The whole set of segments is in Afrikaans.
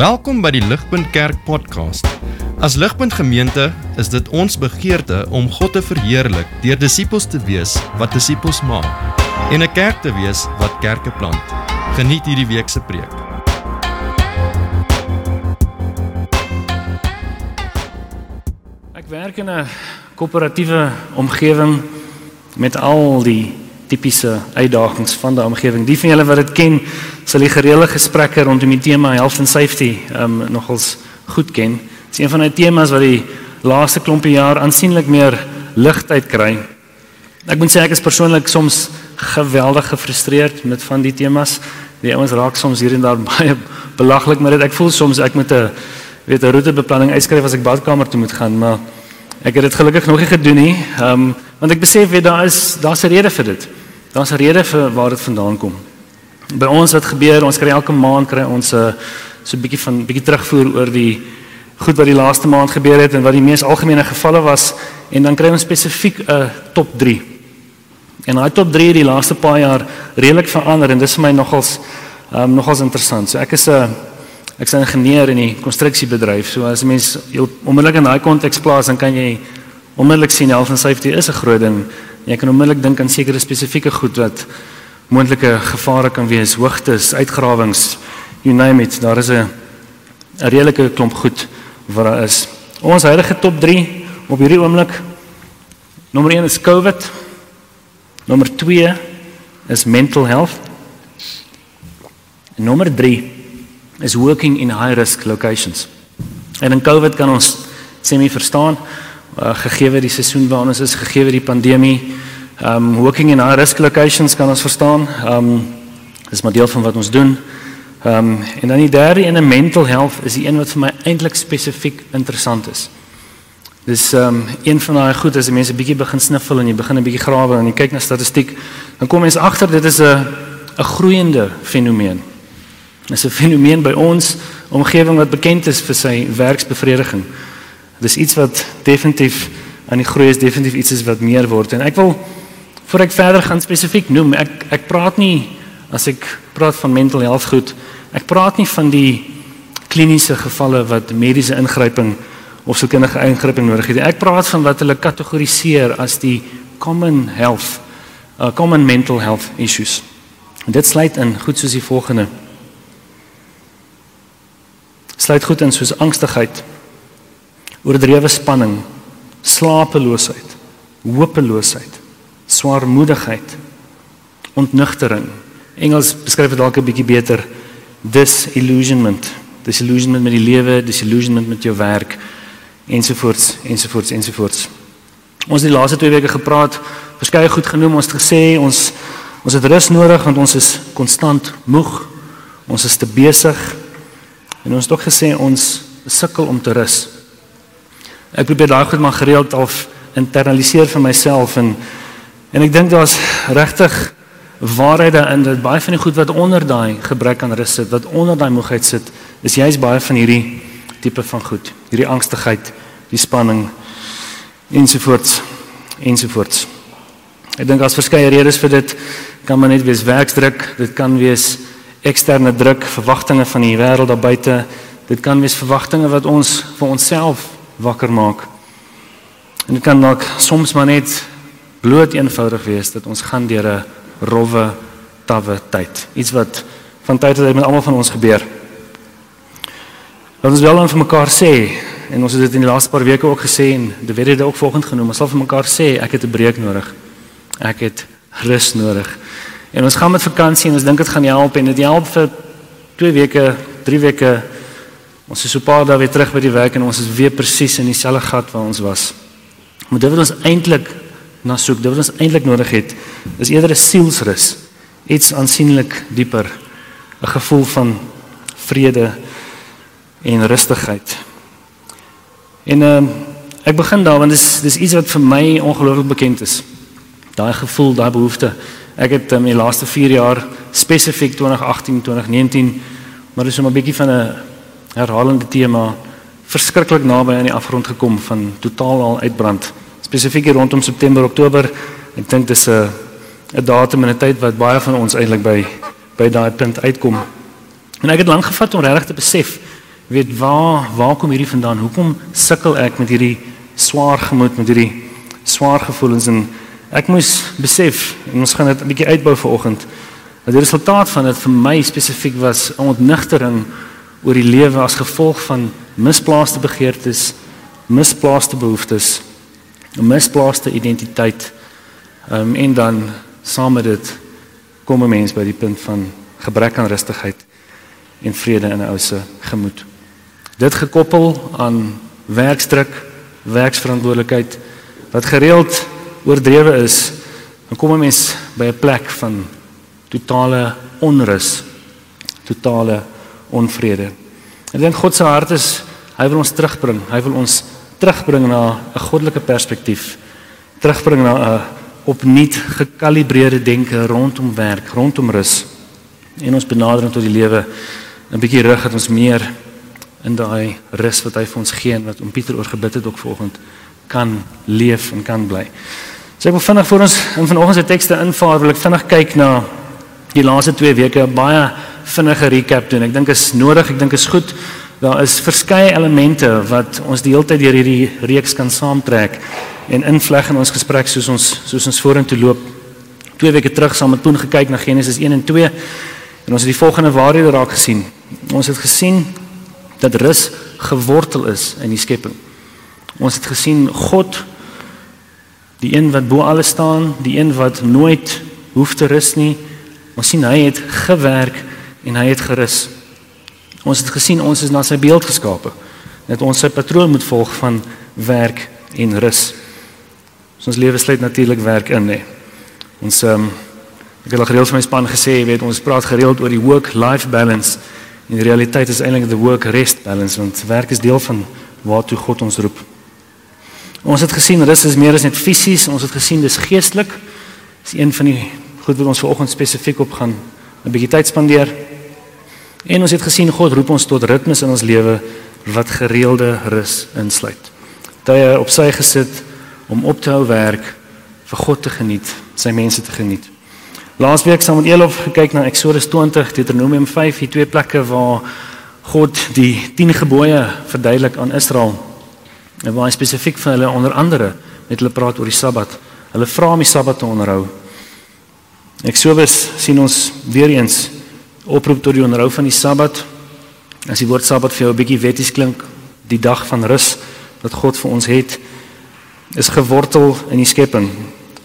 Welkom by die Ligpunt Kerk podcast. As Ligpunt Gemeente is dit ons begeerte om God te verheerlik deur disippels te wees wat disippels maak en 'n kerk te wees wat kerke plant. Geniet hierdie week se preek. Ek werk in 'n koöperatiewe omgewing met al die tipiese uitdagings van daai omgewing. Die van julle wat dit ken, sal die gereelde gesprekke rondom die tema health and safety um nogals goed ken. Dit is een van die temas wat die laaste klompie jaar aansienlik meer ligtheid kry. Ek moet sê ek is persoonlik soms geweldig gefrustreerd met van die temas. Die ouens raak soms hier en daar baie belaglik met dit. Ek voel soms ek moet 'n weet 'n roetebeplanning uitskryf as ek badkamer toe moet gaan, maar ek het dit gelukkig nog nie gedoen nie. Um want ek besef weet daar is daar's 'n rede vir dit. Daar's 'n rede vir waar dit vandaan kom. By ons wat gebeur, ons kry elke maand kry ons 'n uh, so 'n bietjie van bietjie terugvoer oor die goed wat die laaste maand gebeur het en wat die mees algemene gevalle was en dan kry ons spesifiek 'n top 3. En daai top 3 het die laaste paar jaar redelik verander en dis vir my nogals um, nogals interessant. So ek is 'n uh, ek's 'n ingenieur in die konstruksiebedryf. So as 'n mens onmiddellik in daai konteks plaas, dan kan jy onmiddellik sien health and safety is 'n groot ding Jy kan onmiddellik dink aan sekere spesifieke goed wat moontlike gevare kan wees, hoogtes, uitgrawings, you name it. Daar is 'n 'n redelike klomp goed wat daar is. Ons huidige top 3 op hierdie oomblik. Nommer 1 is COVID. Nommer 2 is mental health. En nommer 3 is working in high risk locations. En in COVID kan ons semi verstaan uh, gegee die seisoen waarin ons is, gegee die pandemie. Um working in high risk locations kan ons verstaan. Um dis maar deel van wat ons doen. Um en dan die derde een, mental health, is die een wat vir my eintlik spesifiek interessant is. Dis um een van daai goed as die mense bietjie begin sniffel en jy begin 'n bietjie grawe en jy kyk na statistiek, dan kom mens agter dit is 'n 'n groeiende fenomeen. Dis 'n fenomeen by ons omgewing wat bekend is vir sy werksbevrediging. Dis iets wat definitief aan die groei is, definitief iets is wat meer word en ek wil voor ek verder gaan spesifiek noem, ek ek praat nie as ek praat van mental health goed, ek praat nie van die kliniese gevalle wat mediese ingryping of sielkundige ingryping nodig het. Ek praat van wat hulle kategoriseer as die common health, uh, common mental health issues. En dit sluit in goed soos die volgende. Sluit goed in soos angstigheid, oordrewe spanning, slapeloosheid, hopeloosheid, swaarmoedigheid, ontnugtering. Engels beskryf dit dalk 'n bietjie beter disillusionment, disillusionment met die lewe, disillusionment met jou werk ensovoorts ensovoorts ensovoorts. Ons het die laaste 2 weke gepraat, verskeie goed genoem, ons het gesê ons ons het rus nodig want ons is konstant moeg. Ons is te besig. En ons het ook gesê ons sukkel om te rus. Ek probeer daai goed maar gereeld af internaliseer vir myself en en ek dink daar's regtig waarheid daarin dat baie van die goed wat onder daai gebrek aan rus sit, wat onder daai moegheid sit, is juist baie van hierdie tipe van goed, hierdie angstigheid, die spanning ensovoorts ensovoorts. Ek dink daar's verskeie redes vir dit. Kan maar net wees werksdruk, dit kan wees eksterne druk, verwagtinge van die wêreld daar buite. Dit kan wees verwagtinge wat ons vir onsself wakker maak. En dit kan dalk soms maar net bloot eenvoudig wees dat ons gaan deur 'n rowwe tawwe tyd. Iets wat van tyd tot tyd met almal van ons gebeur. Ons wil dan vir mekaar sê en ons het dit in die laaste paar weke ook gesê en dit word dit ook volgens genoem. Ons sal vir mekaar sê ek het 'n breek nodig. Ek het rus nodig. En ons gaan met vakansie en ons dink dit gaan help en dit help vir 2 weke, 3 weke Ons is so paar dae weer terug by die werk en ons is weer presies in dieselfde gat waar ons was. Maar dit wat ons eintlik na soek, dit wat ons eintlik nodig het, is eerder 'n sielsrus, iets aansienlik dieper, 'n gevoel van vrede en rustigheid. En ehm uh, ek begin daar want dis dis iets wat vir my ongelooflik bekend is. Daai gevoel, daai behoefte. Ek het um, in die laaste 4 jaar spesifiek 2018, 2019 maar dis 'n bietjie van 'n herhalende tema verskriklik naby aan die afgrond gekom van totaal al uitbrand. Spesifiek rondom September, Oktober. Ek dink dis 'n 'n datum en 'n tyd wat baie van ons eintlik by by daai punt uitkom. En ek het lank gevat om regtig te besef weet waar waar kom hierdie vandaan? Hoekom sukkel ek met hierdie swaar gemoed, met hierdie swaar gevoelens en ek moes besef en ons gaan dit 'n bietjie uitbou vanoggend. Dat die resultaat van dit vir my spesifiek was 'n ontnigtering oor die lewe as gevolg van misplaaste begeertes, misplaaste behoeftes, 'n misplaaste identiteit. Um, en dan saam met dit kom 'n mens by die punt van gebrek aan rustigheid en vrede in 'n ou se gemoed. Dit gekoppel aan werkdruk, werksverantwoordelikheid wat gereeld oordrewe is, dan kom 'n mens by 'n plek van totale onrus, totale onvrede. Ek dink God se hart is hy wil ons terugbring. Hy wil ons terugbring na 'n goddelike perspektief. Terugbring na 'n opnuut gekalibreerde denke rondom werk, rondom rus en ons benadering tot die lewe 'n bietjie rig dat ons meer in daai rus wat hy vir ons gee en wat om Pieter oor gebid het ook vanoggend kan leef en kan bly. So ek wil vinnig vir ons in vanoggend se tekste invaar, wil ek vinnig kyk na die laaste 2 weke, baie vinnige recap doen. Ek dink is nodig, ek dink is goed. Daar is verskeie elemente wat ons die hele tyd deur hierdie reeks kan saamtrek en invleg in ons gesprek soos ons soos ons vorentoe loop. Twee weke terug saam met Poen gekyk na Genesis 1 en 2 en ons het die volgende waarhede raak gesien. Ons het gesien dat rus gewortel is in die skepping. Ons het gesien God die een wat bo alles staan, die een wat nooit hoef te rus nie. Ons sien hy het gewerk en hy het gerus. Ons het gesien ons is na sy beeld geskape. Dat ons sy patroon moet volg van werk en rus. Ons lewe sluit natuurlik werk in, hè. Ons ehm um, ek het al gereeld vir my span gesê, jy weet, ons praat gereeld oor die work life balance. In die realiteit is eintlik die work rest balance want werk is deel van waartoe God ons roep. Ons het gesien rus is meer as net fisies, ons het gesien dis geestelik. Dis een van die goed wat ons vanoggend spesifiek op gaan 'n bietjie tyd spandeer. En ons het gesien God roep ons tot ritmes in ons lewe wat gereelde rus insluit. Tye op sy gesit om op te hou werk vir God te geniet, sy mense te geniet. Laasweek saam met Elof gekyk na Eksodus 20, Deuteronomium 5, hier twee plekke waar God die 10 gebooie verduidelik aan Israel. En waar hy spesifiek vir hulle onder andere met hulle praat oor die Sabbat. Hulle vra om die Sabbat te onderhou. Eksodus sien ons weer eens oproep tot die onderhou van die Sabbat. As die woord Sabbat vir jou 'n bietjie wetties klink, die dag van rus wat God vir ons het, is gewortel in die skepping,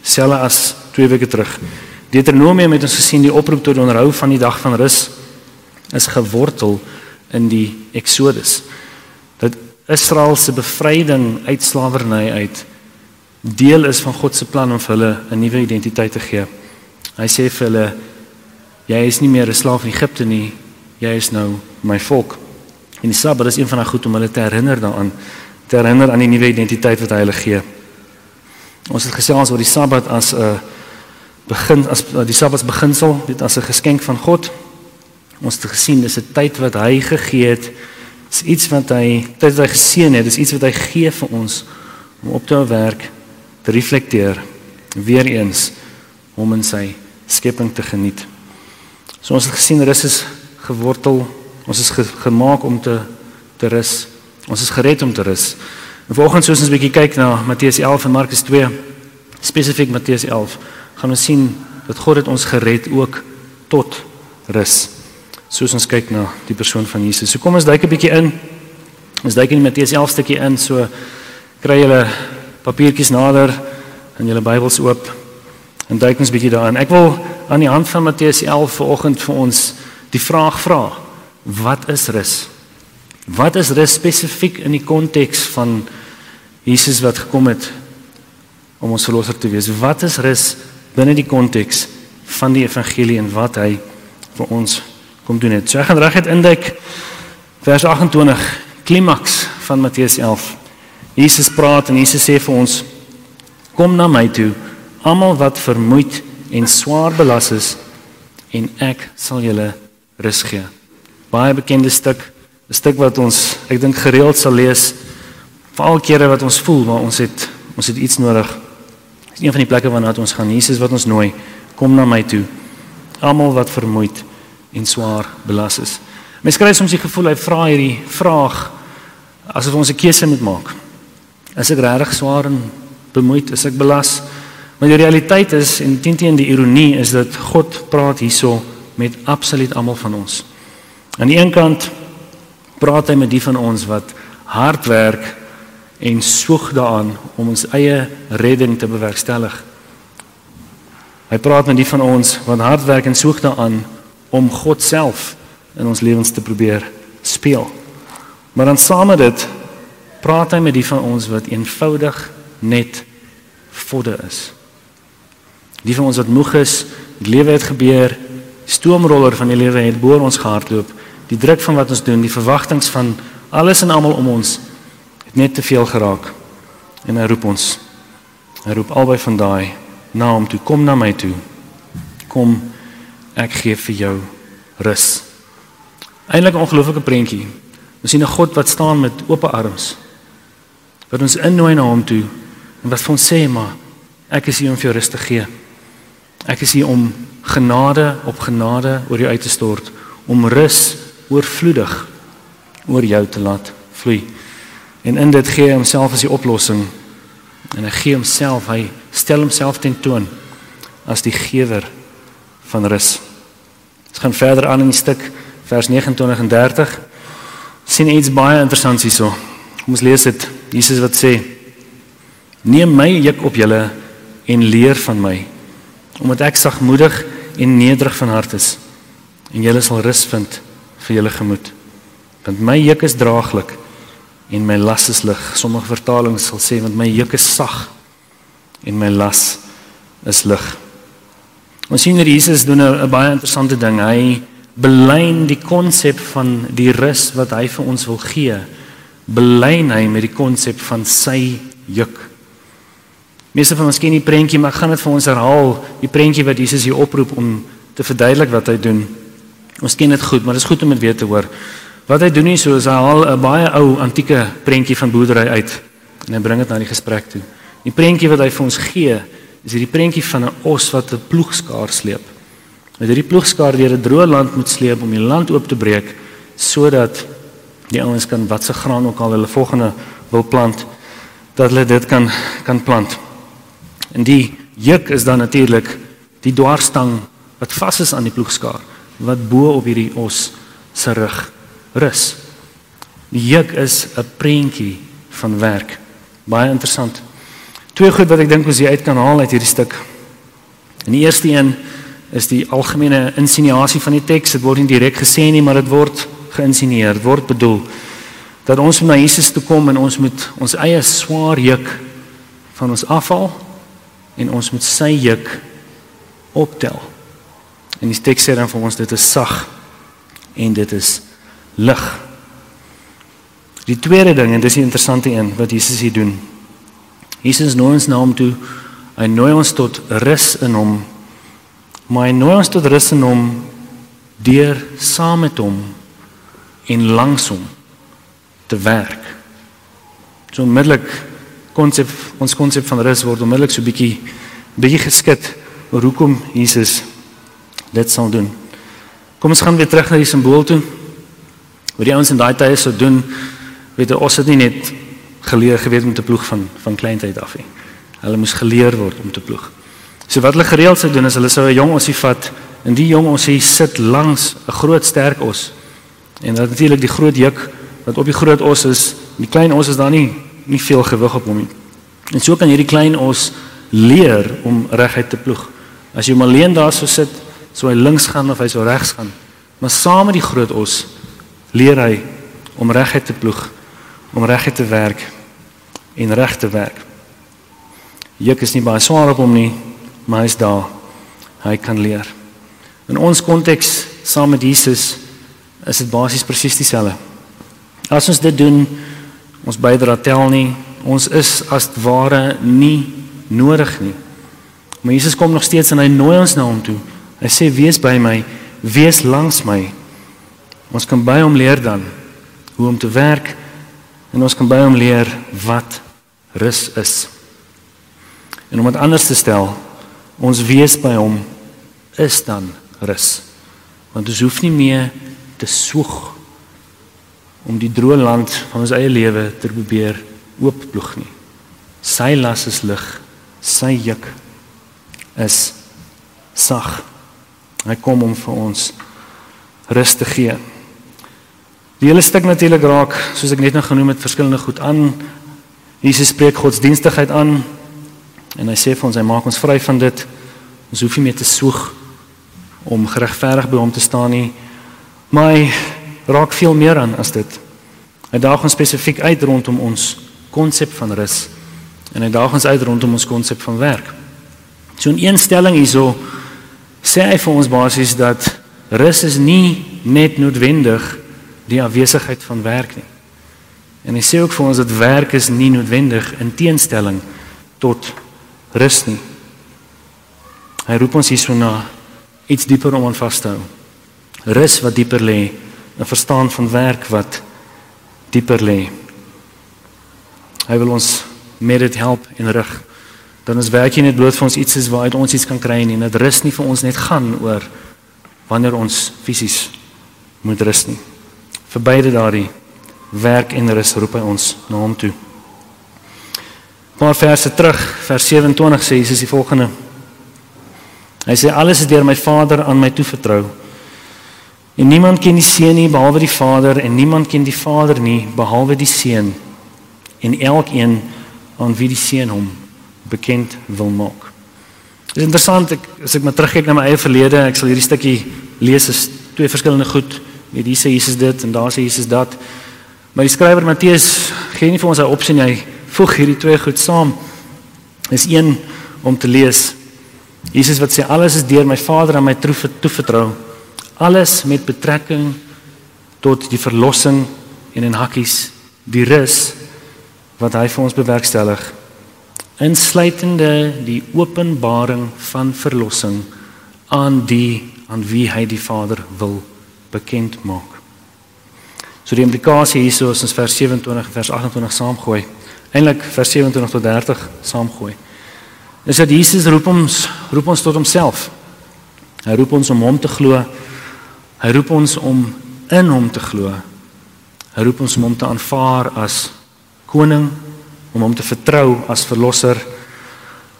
selfs as twee weke terug. Deuteronomium het ons gesien die oproep tot die onderhou van die dag van rus is gewortel in die Exodus. Dat Israel se bevryding uit slawerny uit deel is van God se plan om vir hulle 'n nuwe identiteit te gee. Hy sê vir hulle Jy is nie meer 'n slaaf in Egipte nie. Jy is nou my volk. En die Sabbat is een van daai goed om hulle te herinner daaraan, te herinner aan die nuwe identiteit wat hy hulle gee. Ons het gesels oor die Sabbat as 'n begin as die Sabbat se beginsel, dit as 'n geskenk van God. Ons het gesien dis 'n tyd wat hy gegee het. Dis iets wat hy tyd wat hy geseën het, dis iets wat hy gee vir ons om op te werk, te reflekteer, weer eens om in sy skepping te geniet. So ons het gesien rus is gewortel. Ons is ge gemaak om te te rus. Ons is gered om te rus. En volgens soos ons 'n bietjie kyk na Matteus 11 en Markus 2, spesifiek Matteus 11, gaan ons sien dat God het ons gered ook tot rus. Soos ons kyk na die persoon van Jesus. So kom ons duik 'n bietjie in. Ons duik in Matteus 11 stukkie in. So kry julle papiertjies nader en julle Bybels oop en duik ons bietjie daarin. Ek wil aan die hand van Matteus 11 vanoggend vir ons die vraag vra: Wat is rus? Wat is rus spesifiek in die konteks van Jesus wat gekom het om ons verlosser te wees? Wat is rus binne die konteks van die evangelie en wat hy vir ons kom doen het? So ek gaan reguit indek vers 28 klimaks van Matteus 11. Jesus praat en Jesus sê vir ons: Kom na my toe, almal wat vermoeid en swaar belas is en ek sal julle rus gee. Baie bekende stuk, 'n stuk wat ons ek dink gereeld sal lees veral kere wat ons voel maar ons het ons het iets nodig. Dis een van die plekke waarna ons gaan. Jesus wat ons nooi, kom na my toe. Almal wat vermoeid en swaar belas is. Mens kry soms die gevoel hy vra hierdie vraag asof ons 'n keuse moet maak. Is ek regtig swaar en bemoeid? Is ek belas? Maar die realiteit is en teen die ironie is dat God praat hierso met absoluut almal van ons. Aan die een kant praat hy met die van ons wat hard werk en soek daaraan om ons eie redding te bewerkstellig. Hy praat met die van ons wat hard werk en soek daaraan om God self in ons lewens te probeer speel. Maar dan saam met dit praat hy met die van ons wat eenvoudig net vodde is. Die van ons wat moeg is, die lewe het gebeur, stoomroller van die lewe het boor ons gehardloop, die druk van wat ons doen, die verwagtinge van alles en almal om ons het net te veel geraak. En hy roep ons. Hy roep albei van daai na hom toe, kom na my toe. Kom, ek gee vir jou rus. Eindelik 'n ongelooflike prentjie. Ons sien 'n God wat staan met oop arms. Wat ons innooi na hom toe en wat vir ons sê maar ek is hier om vir jou rus te gee. Ek is hier om genade op genade oor jou uit te stort, om rus oorvloedig oor jou te laat vloei. En in dit gee hy homself as die oplossing. En hy gee homself, hy stel homself ten toon as die gewer van rus. Ons gaan verder aan in die stuk vers 29 en 30 sien iets baie interessants hierso. Kom ons lees dit. Jesus wat sê: Neem my juk op julle en leer van my, omdat ek sagmoedig en nederig van hart is, en julle sal rus vind vir julle gemoed. Want my juk is draaglik en my las is lig. Sommige vertalings sal sê want my juk is sag en my las is lig. Ons sien hier Jesus doen 'n baie interessante ding. Hy belyn die konsep van die rus wat hy vir ons wil gee belyn hy met die konsep van sy juk meeste van ons ken die prentjie maar ek gaan dit vir ons herhaal. Die prentjie wat Jesus hier oproep om te verduidelik wat hy doen. Ons ken dit goed maar dit is goed om dit weer te hoor. Wat hy doen hier so is hy haal 'n baie ou antieke prentjie van boerdery uit en hy bring dit na die gesprek toe. Die prentjie wat hy vir ons gee is hierdie prentjie van 'n os wat 'n ploegskaar sleep. Met hierdie ploegskaar deur 'n droë land moet sleep om die land oop te breek sodat die ouens kan wat se graan ook al hulle volgende wil plant dat hulle dit kan kan plant. En die juk is dan natuurlik die dwarsstang wat vas is aan die ploegskaar wat bo op hierdie os se rug rus. Die juk is 'n prentjie van werk. Baie interessant. Twee goed wat ek dink ons uit kan haal uit hierdie stuk. En die eerste een is die algemene insinuasie van die teks. Dit word nie direk gesê nie, maar dit word geïnsinueer. Dit word bedoel dat ons moet na Jesus toe kom en ons moet ons eie swaar juk van ons afhaal en ons moet sy juk optel. En die teks sê dan vir ons dit is sag en dit is lig. Die tweede ding en dis 'n interessante een wat Jesus hier doen. Jesus nooi ons na hom toe. Hy nooi ons tot rus in hom Maar hy nooi ons tot rus in hom deur saam met hom en langs hom te werk. So onmiddellik konsep ons konsep van rus word onmiddellik so bietjie bietjie geskit oor hoekom Jesus dit sal doen. Kom ons gaan weer terug na die simbool toe. Wat die ouens in daai tye sou doen, weet jy, ons het nie net geleer geweet om te ploeg van van kleintyd af nie. Hulle moes geleer word om te ploeg. So wat hulle gereeld sou doen is hulle sou 'n jong ossie vat en die jong ossie sit langs 'n groot sterk os. En dan natuurlik die groot juk wat op die groot os is, die klein os is daar nie nie veel gewig op hom nie. En so kan hierdie klein os leer om reguit te ploeg. As jy hom alleen daar sou sit, sou hy links gaan of hy sou regs gaan. Maar saam met die groot os leer hy om reguit te ploeg, om reguit te werk en reg te werk. Juk is nie baie swaar op hom nie, maar hy's daar. Hy kan leer. In ons konteks saam met Jesus is dit basies presies dieselfde. As ons dit doen, ons bydra tel nie. Ons is as ware nie nodig nie. Maar Jesus kom nog steeds en hy nooi ons na hom toe. Hy sê wees by my, wees langs my. Ons kan by hom leer dan hoe om te werk en ons kan by hom leer wat rus is. En om dit anders te stel, ons wees by hom is dan rus. Want ons hoef nie meer te soek om die droë land van ons eie lewe te probeer oopploeg nie. Sy las is lig, sy juk is sag. Hy kom om vir ons rus te gee. Die hele stuk natuurlik raak, soos ek net nou genoem het, verskillende goed aan. Jesus spreek godsdienstigheid aan en hy sê vir ons hy maak ons vry van dit. Ons hoef nie meer te soeg om geregverdig by hom te staan nie. Maar hy raak veel meer aan as dit. Hy daag ons spesifiek uit rondom ons konsep van rus en hy daag ons uit rondom ons konsep van werk. So 'n eenstelling hierso sê hy vir ons basies dat rus is nie net noodwendig die afwesigheid van werk nie. En hy sê ook vir ons dat werk is nie noodwendig in teenstelling tot rus nie. Hy roep ons hierso na iets dieper om aan vas te hou. Rus wat dieper lê, 'n verstaan van werk wat dieper lê. Hy wil ons met dit help en rig dan is werk nie net bloot vir ons iets is waaruit ons iets kan kry nie. Dit rus nie vir ons net gaan oor wanneer ons fisies moet rus nie. Vir beide daardie werk en rus roep hy ons na hom toe. Maar verse terug, vers 27 sê Jesus die volgende. Hy sê alles is deur my Vader aan my toevertrou. En niemand ken die Seun nie behalwe die Vader en niemand ken die Vader nie behalwe die Seun en elkeen aan wie die Seun hom bekend wil maak. Dit is interessant ek as ek maar terugkyk na my eie verlede, ek sal hierdie stukkie lees as twee verskillende goed. Net hier sê Jesus dit en daar sê Jesus dat. Maar die skrywer Matteus gee nie vir ons 'n opsie. Hy voeg hierdie twee goed saam. Is een om te lees. Jesus wat sê alles is deur my Vader aan my toevertrou. Alles met betrekking tot die verlossing en in hakkies die rus wat hy vir ons bewerkstellig insluitende die openbaring van verlossing aan die aan wie hy die Vader wil bekend maak. So die implikasie hierso is ons vers 27 en vers 28 saamgooi. Eintlik vers 27 tot 30 saamgooi. Dis dat Jesus roep ons roep ons tot homself. Hy roep ons om hom te glo. Hy roep ons om in hom te glo. Hy roep ons om hom te aanvaar as koning om hom te vertrou as verlosser.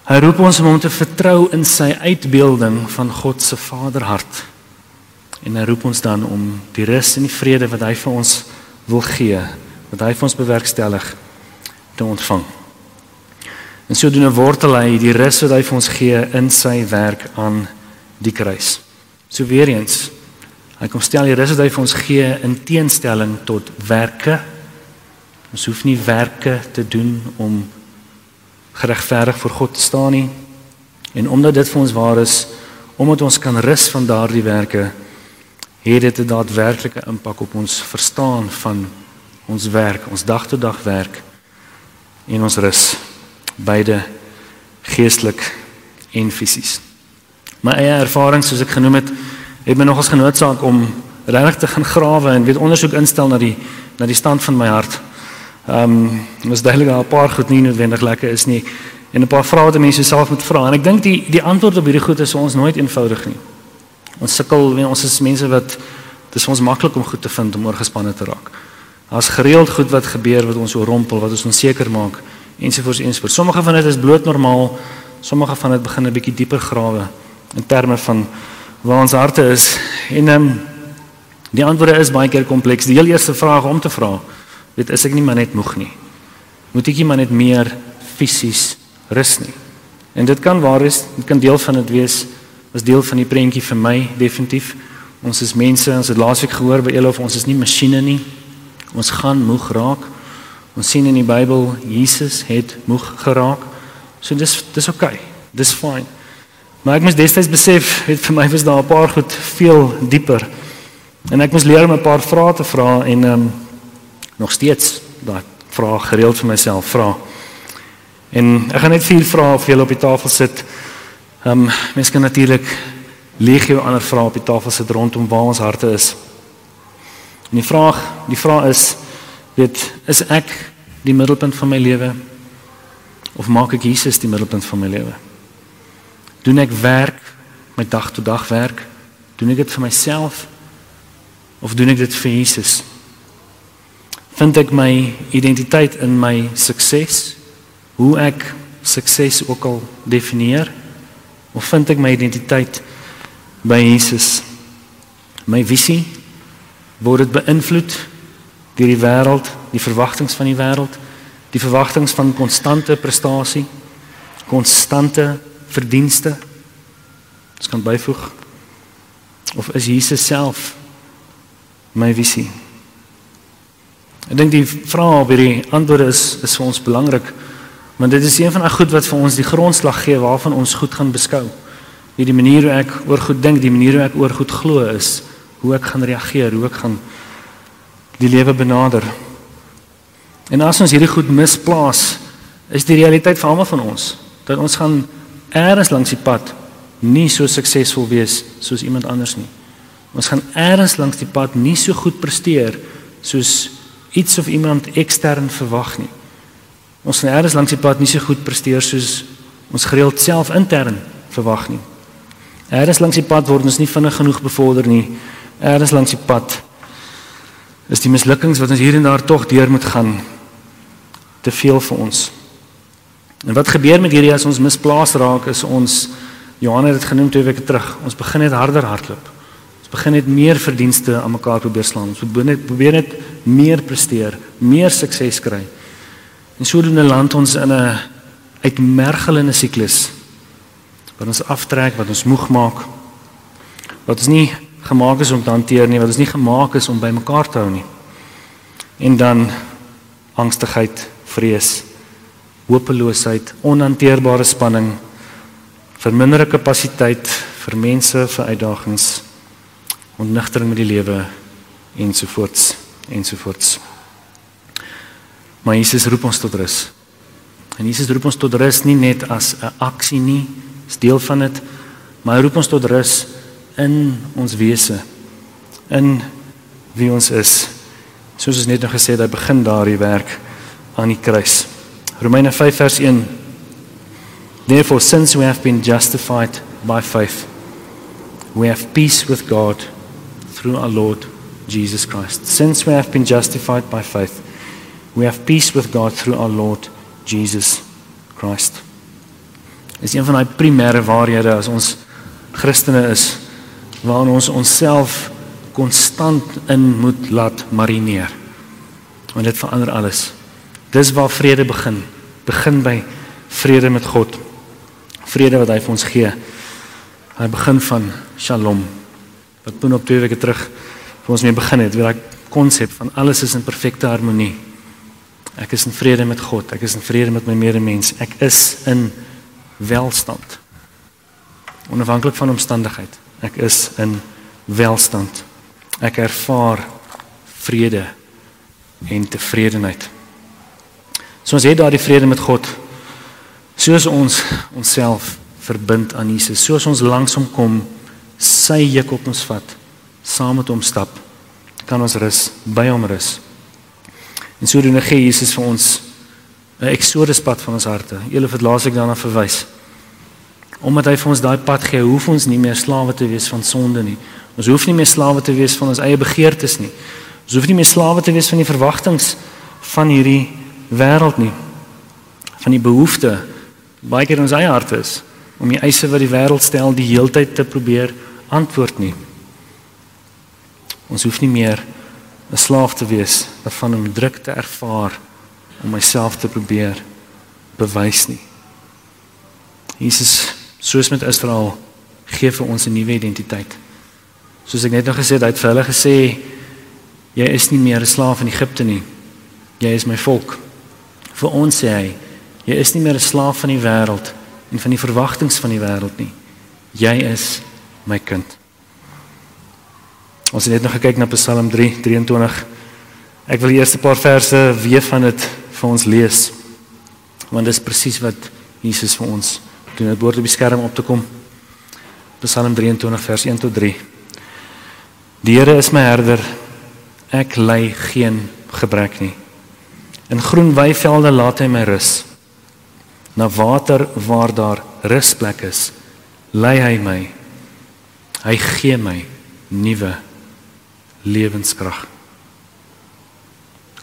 Hy roep ons om hom te vertrou in sy uitbeelding van God se Vaderhart. En hy roep ons dan om die rus en die vrede wat hy vir ons wil gee, wat hy vir ons bewerkstellig te ontvang. En so doen 'n wortel hy die rus wat hy vir ons gee in sy werk aan die kruis. So weer eens, hy kom stel die rus wat hy vir ons gee in teenstelling tot werke Ons hoef nie werke te doen om geregverdig voor God te staan nie. En omdat dit vir ons waar is, omdat ons kan rus van daardie werke, het dit 'n daadwerklike impak op ons verstaan van ons werk, ons dag-tot-dag werk en ons rus, beide geestelik en fisies. My eie ervaring soos ek genoem het, het my nogals genoodsaak om regtig te gaan grawe en weet ondersoek instel na die na die stand van my hart. Ehm um, was duidelik al 'n paar goed nie noodwendig lekker is nie. En 'n paar vrae wat mense self moet vra en ek dink die die antwoord op hierdie goed is ons nooit eenvoudig nie. Ons sukkel, ons is mense wat dit is ons maklik om goed te vind om oorgespanne te raak. Daar's gereeld goed wat gebeur wat ons oorrompel, wat ons onseker maak ensovoorts ensovoorts. Sommige van dit is bloot normaal, sommige van dit begin 'n bietjie dieper grawe in terme van waar ons harte is. En ehm um, die antwoorde is baie keer kompleks. Die heel eerste vraag om te vra Dit is ek nie maar net moeg nie. Moet ek nie maar net meer fisies rus nie. En dit kan waar is, dit kan deel van dit wees as deel van die prentjie vir my definitief. Ons is mense, ons het laasweek gehoor by Elof, ons is nie masjiene nie. Ons gaan moeg raak. Ons sien in die Bybel Jesus het moeg geraak. So dis dis oké. Okay. Dis fyn. Maar ek moet destyds besef, weet vir my was daar 'n paar goed veel dieper. En ek moes leer om 'n paar vrae te vra en ehm um, nog steeds daai vraag gereeld vir myself vra. En ek gaan net vier vrae vir julle op die tafel sit. Ehm um, mense kan natuurlik legio ander vrae op die tafel sit rondom waar ons harte is. En die vraag, die vraag is weet is ek die middelpunt van my lewe of maak ek Jesus die middelpunt van my lewe? Doen ek werk my dag tot dag werk? Doen ek dit vir myself of doen ek dit vir Jesus? Vind ek my identiteit in my sukses? Hoe ek sukses ook al definieer? Of vind ek my identiteit by Jesus? My visie word dit beïnvloed deur die wêreld, die verwagtinge van die wêreld, die verwagtinge van konstante prestasie, konstante verdienste. Dit kan byvoeg of is Jesus self my visie? Ek dink die vraag op hierdie antwoorde is is vir ons belangrik want dit is een van die goed wat vir ons die grondslag gee waarvan ons goed gaan beskou. Hierdie manier hoe ek oor goed dink, die manier hoe ek oor goed glo is hoe ek gaan reageer, hoe ek gaan die lewe benader. En as ons hierdie goed misplaas, is die realiteit vir almal van ons dat ons gaan eers langs die pad nie so suksesvol wees soos iemand anders nie. Ons gaan eers langs die pad nie so goed presteer soos iets of iemand ekstern verwag nie. Ons gaan eers langs die pad nie so goed presteer soos ons gereeld self intern verwag nie. Eers langs die pad word ons nie vinnig genoeg bevorder nie. Eers langs die pad is die mislukkings wat ons hier en daar tog deur moet gaan te veel vir ons. En wat gebeur met hierdie as ons misplaas raak is ons Johan het dit genoem twee weke terug. Ons begin net harder hardloop. Ons begin net meer verdienste aan mekaar probeer slaan. Ons probeer net probeer net meer presteer, meer sukses kry. En sodoende land ons in 'n uitmergelende siklus wat ons aftrek, wat ons moeg maak. Wat ons nie gemaak is om te hanteer nie, wat ons nie gemaak is om by mekaar te hou nie. En dan angstigheid, vrees, hopeloosheid, onhanteerbare spanning, verminderde kapasiteit vir mense vir uitdagings, ontnigtering met die lewe ensovoorts ensovoorts. Maar Jesus roep ons tot rus. En Jesus roep ons tot rus nie net as 'n aksie nie, is deel van dit, maar hy roep ons tot rus in ons wese, in wie ons is. Soos ons net nou gesê het, hy begin daardie werk aan die kruis. Romeine 5 vers 1 Therefore, since we have been justified by faith, we have peace with God through our Lord Jesus Christ. Since we have been justified by faith, we have peace with God through our Lord Jesus Christ. Dis een van daai primêre waarhede as ons Christene is waarin ons onsself konstant in moet laat marineer. Want dit verander alles. Dis waar vrede begin. Begin by vrede met God vrede wat hy vir ons gee. Hy begin van Shalom. Wat toe op twee weke terug vir ons mee begin het, weer daai konsep van alles is in perfekte harmonie. Ek is in vrede met God, ek is in vrede met my medemens, ek is in welstand. Onafhanklik van omstandigheid. Ek is in welstand. Ek ervaar vrede en tevredenheid. So ons het daardie vrede met God Soos ons onsself verbind aan Jesus, soos ons langs hom kom, sy juk op ons vat, saam met hom stap, kan ons rus, by hom rus. En sodoende gee Jesus vir ons 'n eksoduspad van ons harte. Julle het laasweek daarna verwys. Omdat hy vir ons daai pad gee, hoef ons nie meer slawe te wees van sonde nie. Ons hoef nie meer slawe te wees van ons eie begeertes nie. Ons hoef nie meer slawe te wees van die verwagtinge van hierdie wêreld nie. Van die behoeftes baie keer in ons eie hart is om die eise wat die wêreld stel die heeltyd te probeer antwoord nie. Ons hoef nie meer 'n slaaf te wees waarvan om druk te ervaar om myself te probeer bewys nie. Jesus soos met Israel gee vir ons 'n nuwe identiteit. Soos ek net nog gesê het, hy het vir hulle gesê jy is nie meer 'n slaaf in Egipte nie. Jy is my volk. Vir ons sê hy Jy is nie meer 'n slaaf van die wêreld en van die verwagtinge van die wêreld nie. Jy is my kind. Ons het net nog gekyk na Psalm 3:23. Ek wil eers 'n paar verse weer van dit vir ons lees. Want dit is presies wat Jesus vir ons doen. Dit word op die skerm op te kom. Psalm 23 vers 1 tot 3. Die Here is my herder. Ek ly geen gebrek nie. In groen weivelde laat hy my rus na water waar daar rusplek is, lei hy my. Hy gee my nuwe lewenskrag.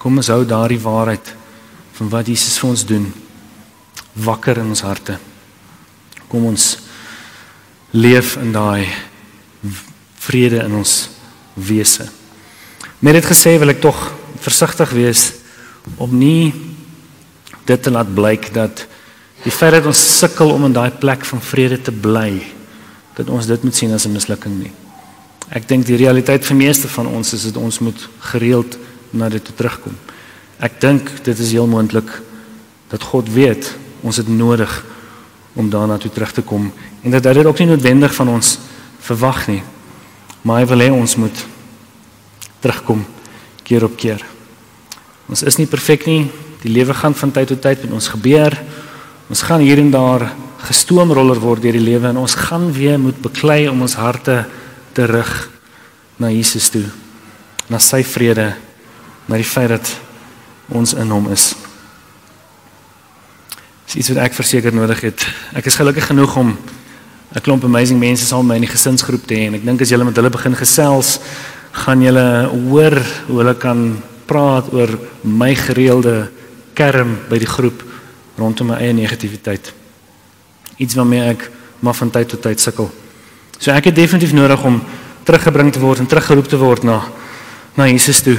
Kom ons hou daardie waarheid van wat Jesus vir ons doen wakker in ons harte. Kom ons leef in daai vrede in ons wese. Met dit gesê wil ek tog versigtig wees om nie dit te laat blyk dat die feit dat ons sukkel om in daai plek van vrede te bly dat ons dit moet sien as 'n mislukking nie. Ek dink die realiteit vir meeste van ons is dat ons moet gereeld na dit toe terugkom. Ek dink dit is heel moontlik dat God weet ons het nodig om daarna toe terug te kom en dat dit ook nie noodwendig van ons verwag nie. Maar hy wil hê ons moet terugkom keer op keer. Ons is nie perfek nie. Die lewe gaan van tyd tot tyd met ons gebeur. Ons gaan hier en daar gestoomroller word deur die lewe en ons gaan weer moet beklei om ons harte terug na Jesus toe. Na sy vrede, na die feit dat ons in hom is. Dis iets wat ek verseker nodig het. Ek is gelukkig genoeg om 'n klomp amazing mense saam met my in die gesinsgroep te hê en ek dink as julle met hulle begin gesels, gaan julle hoor hoe hulle kan praat oor my gereelde kerm by die groep rondom my eie negativiteit. Iets waarmee ek maar van tyd tot tyd sukkel. So ek het definitief nodig om teruggebring te word en teruggeroep te word na na Jesus toe.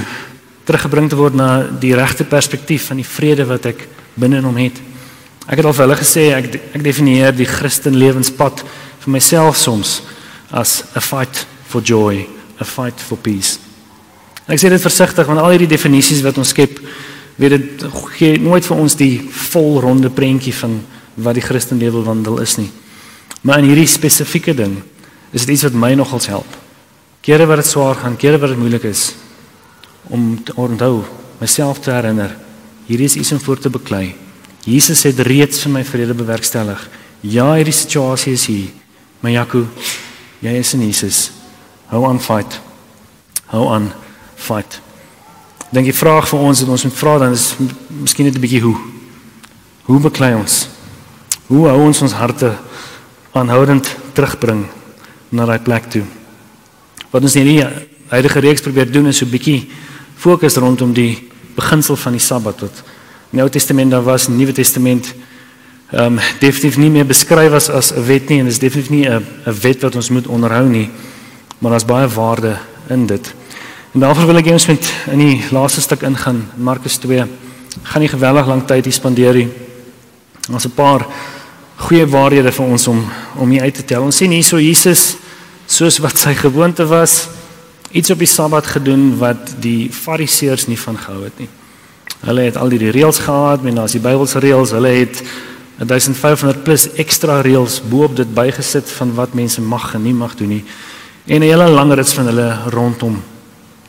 Teruggebring te word na die regte perspektief van die vrede wat ek binne in hom het. Ek het al vir hulle gesê ek ek definieer die Christen lewenspad vir myself soms as a fight for joy, a fight for peace. Ek sê dit versigtig want al hierdie definisies wat ons skep, weet dit gee nooit vir ons die volronde prentjie van wat die Christenlewe wandel is nie. Maar in hierdie spesifieke ding is dit iets wat my nogals help. Kere wat dit swaar gaan, kere wat dit moeilik is om te onthou, myself te herinner, hier is iets om voor te beklei. Jesus het reeds vir my vrede bewerkstellig. Ja, hierdie situasie is hier. Maar Jaco, jy is in Jesus. Hou aan fight. Hou aan fight. Dink die vraag vir ons wat ons moet vra dan is miskien net 'n bietjie hoe. Hoe beklei ons? Hoe hou ons ons harte aanhoudend terugbring na daai plek toe? Wat ons in hierdie huidige reeks probeer doen is so 'n bietjie fokus rondom die beginsel van die Sabbat wat in die Ou Testament daar was, in die Nuwe Testament ehm um, definitief nie meer beskryf as as 'n wet nie en is definitief nie 'n 'n wet wat ons moet onderhou nie, maar daar's baie waarde in dit. En daarvoor wil ek eens met in die laaste stuk ingaan, Markus 2. Gaan nie geweldig lank tyd hier spandeer nie. Ons 'n paar goeie waarhede vir ons om om hier uit te tel. Ons sien hierso Jesus soos wat sy gewoonte was, iets op die Sabbat gedoen wat die Fariseërs nie van gehou het nie. Hulle het al die reëls gehad, men as die Bybelse reëls, hulle het 1500 plus ekstra reëls bo-op dit bygesit van wat mense mag en nie mag doen nie. En 'n hele lang rits van hulle rondom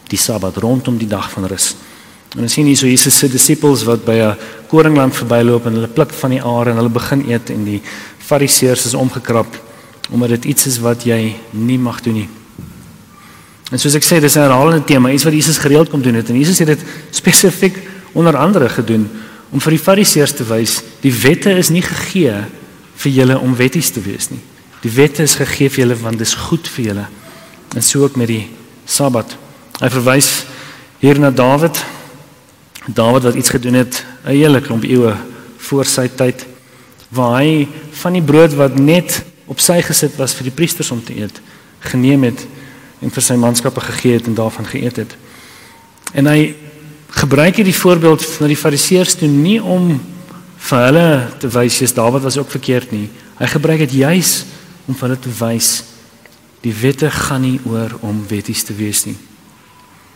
die Sabbat rondom die dag van rus. En ons sien hier so Jesus se disippels wat by 'n koringland verbyloop en hulle pluk van die are en hulle begin eet en die Fariseërs is omgekrap omdat dit iets is wat jy nie mag doen nie. En soos ek sê, dis 'n herhalende tema, iets wat Jesus gereeld kom doen het en Jesus het dit spesifiek onder andere gedoen om vir die Fariseërs te wys, die wette is nie gegee vir julle om wetties te wees nie. Die wette is gegee vir julle want dit is goed vir julle. En so ook met die Sabbat. Hy verwys hier na Dawid. Dawid wat iets gedoen het 'n hele klomp eeue voor sy tyd waar hy van die brood wat net op sy gesit was vir die priesters om te eet, geneem het en vir sy manskappe gegee het en daarvan geëet het. En hy gebruik hierdie voorbeeld van die fariseërs toe nie om vir hulle te wys jy's Dawid was ook verkeerd nie. Hy gebruik dit juis om vir hulle te wys die wette gaan nie oor om wetties te wees nie.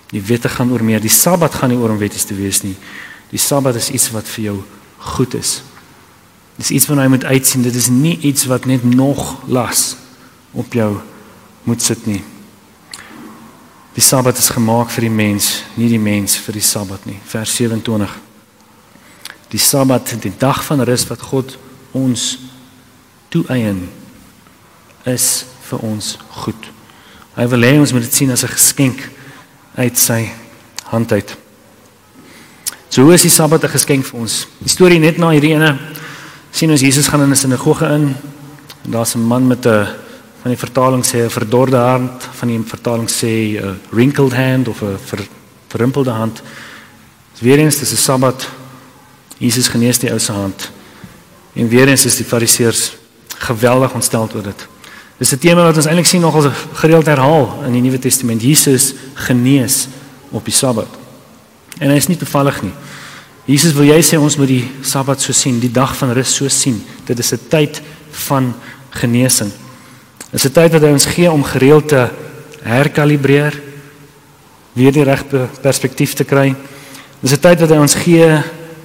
Die wette gaan oor meer. Die Sabbat gaan nie oor om wetties te wees nie. Die Sabbat is iets wat vir jou goed is. Dis iets wat jy moet uitsien. Dit is nie iets wat net nog las op jou moet sit nie. Die Sabbat is gemaak vir die mens, nie die mens vir die Sabbat nie. Vers 27. Die Sabbat, die dag van rus wat God ons toeëien, is vir ons goed. Hy wil hê ons moet dit sien as 'n geskenk uit sy hand uit. So hoe is die Sabbat 'n geskenk vir ons? Die storie net na hierdie ene sien ons Jesus gaan in 'n sinagoge in en daar's 'n man met 'n van die vertaling sê 'n verdorde hand, van die vertaling sê 'n wrinkled hand of 'n ver, verrimpelde hand. Weer eens dis 'n Sabbat. Jesus genees die ou se hand. En weer eens is die Fariseërs geweldig ontstel oor dit. Dis 'n tema wat ons eintlik sien nogal gereeld herhaal in die Nuwe Testament. Jesus genees op die Sabbat. En hy is nie toevallig nie. Jesus wil jy sê ons moet die Sabbat so sien, die dag van rus so sien. Dit is 'n tyd van genesing. Dit is 'n tyd wat hy ons gee om gereeld te herkalibreer, weer die regte perspektief te kry. Dit is 'n tyd wat hy ons gee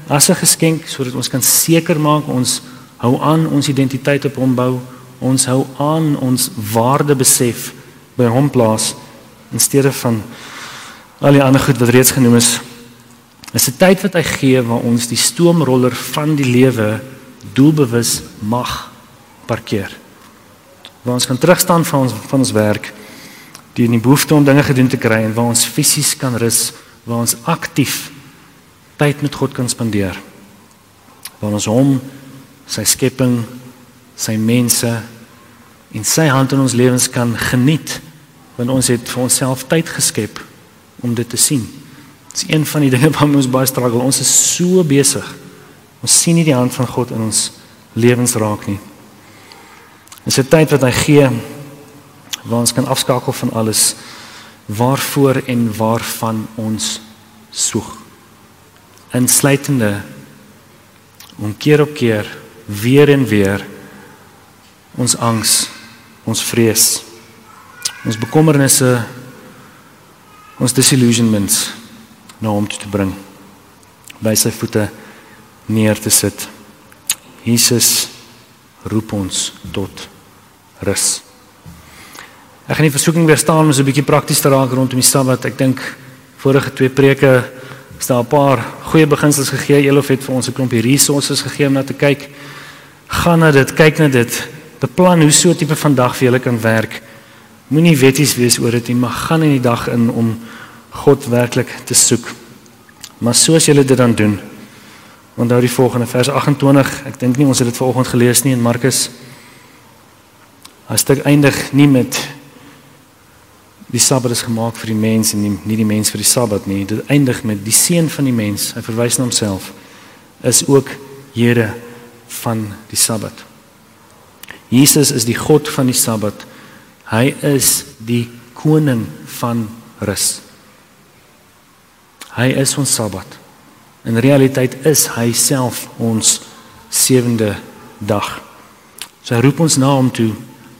as 'n geskenk sodat ons kan seker maak ons hou aan ons identiteit op hom bou, ons hou aan ons waarde besef by hom plaas in steede van al die ander goed wat reeds genoem is. Dit is 'n tyd wat hy gee waar ons die stoomroller van die lewe doelbewus mag parkeer. Waar ons kan terugstaan van ons van ons werk die in die behoefte om dinge gedoen te kry en waar ons fisies kan rus, waar ons aktief tyd met God kan spandeer. Waar ons hom, sy skepping, sy mense en sy hand in ons lewens kan geniet want ons het vir onsself tyd geskep om dit te sien. Dit is een van die dinge waarmee ons baie struggle. Ons is so besig. Ons sien nie die hand van God in ons lewens raak nie. Dis 'n tyd wat hy gee waar ons kan afskakel van alles waarvoor en waarvan ons soek. Insluitende om keer op keer weer en weer ons angs, ons vrees, ons bekommernisse, ons disillusionments na hom toe te bring by sy voete neer te sit. Jesus roep ons tot rus. Ek gaan die versoeking weerstaan om so 'n bietjie prakties te raak rondom die Sabbat. Ek dink vorige twee preke is daar 'n paar goeie beginsels gegee. Elof het vir ons 'n klompie resources gegee om na te kyk. Gaan na dit, kyk na dit. Beplan hoe so 'n tipe van dag vir julle kan werk. Moenie wetties wees oor dit nie, maar gaan in die dag in om God werklik te soek. Maar soos julle dit dan doen, onthou die volgende vers 28. Ek dink nie ons het dit vanoggend gelees nie in Markus As dit eindig nie met die Sabbat is gemaak vir die mens en nie, nie die mens vir die Sabbat nie. Dit eindig met die seun van die mens. Hy verwys na homself is ook Here van die Sabbat. Jesus is die God van die Sabbat. Hy is die koning van rus. Hy is ons Sabbat. In realiteit is hy self ons sewende dag. So hy roep ons na hom toe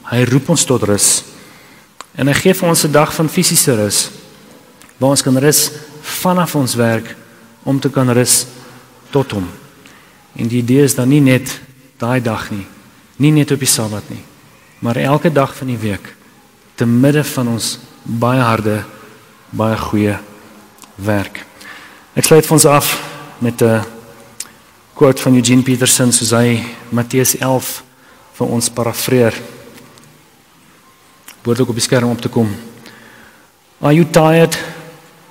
Hy roep ons tot rus. En hy gee vir ons 'n dag van fisiese rus waar ons kan rus vanaf ons werk om te kan rus tot hom. En die idee is dan nie net daai dag nie, nie net op die Sabbat nie, maar elke dag van die week te midde van ons baie harde, baie goeie werk. Ek sluit ons af met 'n quote van Eugene Peterson soos hy Matteus 11 vir ons parafreer behoort ook op die skerm op te kom. Are you tired,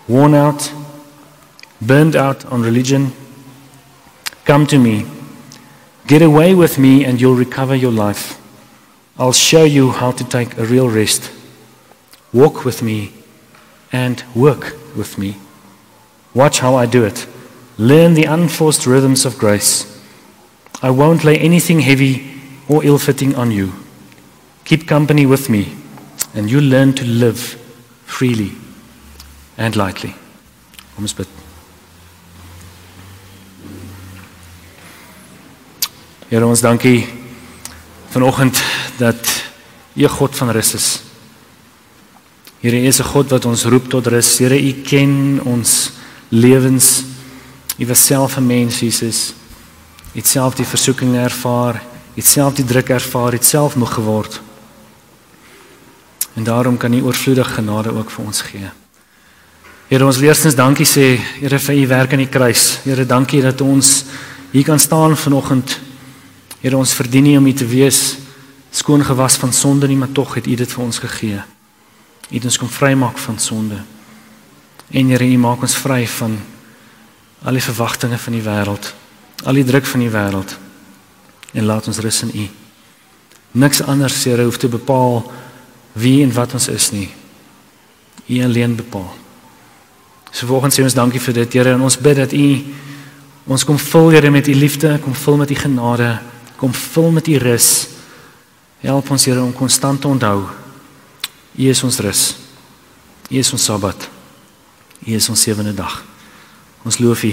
worn out, burned out on religion? Come to me. Get away with me and you'll recover your life. I'll show you how to take a real rest. Walk with me and work with me. Watch how I do it. Learn the unforced rhythms of grace. I won't lay anything heavy or ill fitting on you. Keep company with me and you'll learn to live freely and lightly. Kom ons. Here ons dankie vanoggend dat U God van rus is. Here U is 'n God wat ons roep tot rus. Here U ken ons lewens. U was self 'n mens Jesus. U het self die versoeking ervaar, U het self die druk ervaar, U het self moeg geword. En daarom kan U oorvloedig genade ook vir ons gee. Here ons eerstens dankie sê Here vir U werk aan die kruis. Here dankie dat ons hier kan staan vanoggend. Here ons verdien nie om U te wees skoon gewas van sonde nie, maar tog het U dit vir ons gegee. U het ons kom vrymaak van sonde. En Here U maak ons vry van al die verwagtinge van die wêreld, al die druk van die wêreld. En laat ons rus in U. Niks anders Here hoef te bepaal wie en wat ons is nie. U alleen bepaal. So volgens sê ons dankie vir dit, Here, en ons bid dat U ons kom vul, Here, met U liefde, kom vul met U genade, kom vul met U rus. Help ons, Here, om konstant te onthou U is ons rus. U is ons Sabbat. U is ons sewende dag. Ons loof U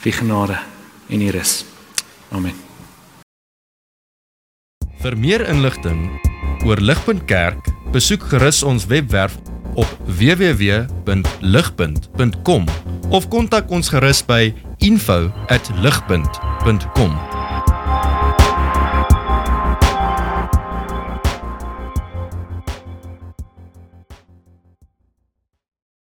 vir genade en U rus. Amen. Vir meer inligting oor Ligpunt Kerk, besoek gerus ons webwerf op www.ligpunt.com of kontak ons gerus by info@ligpunt.com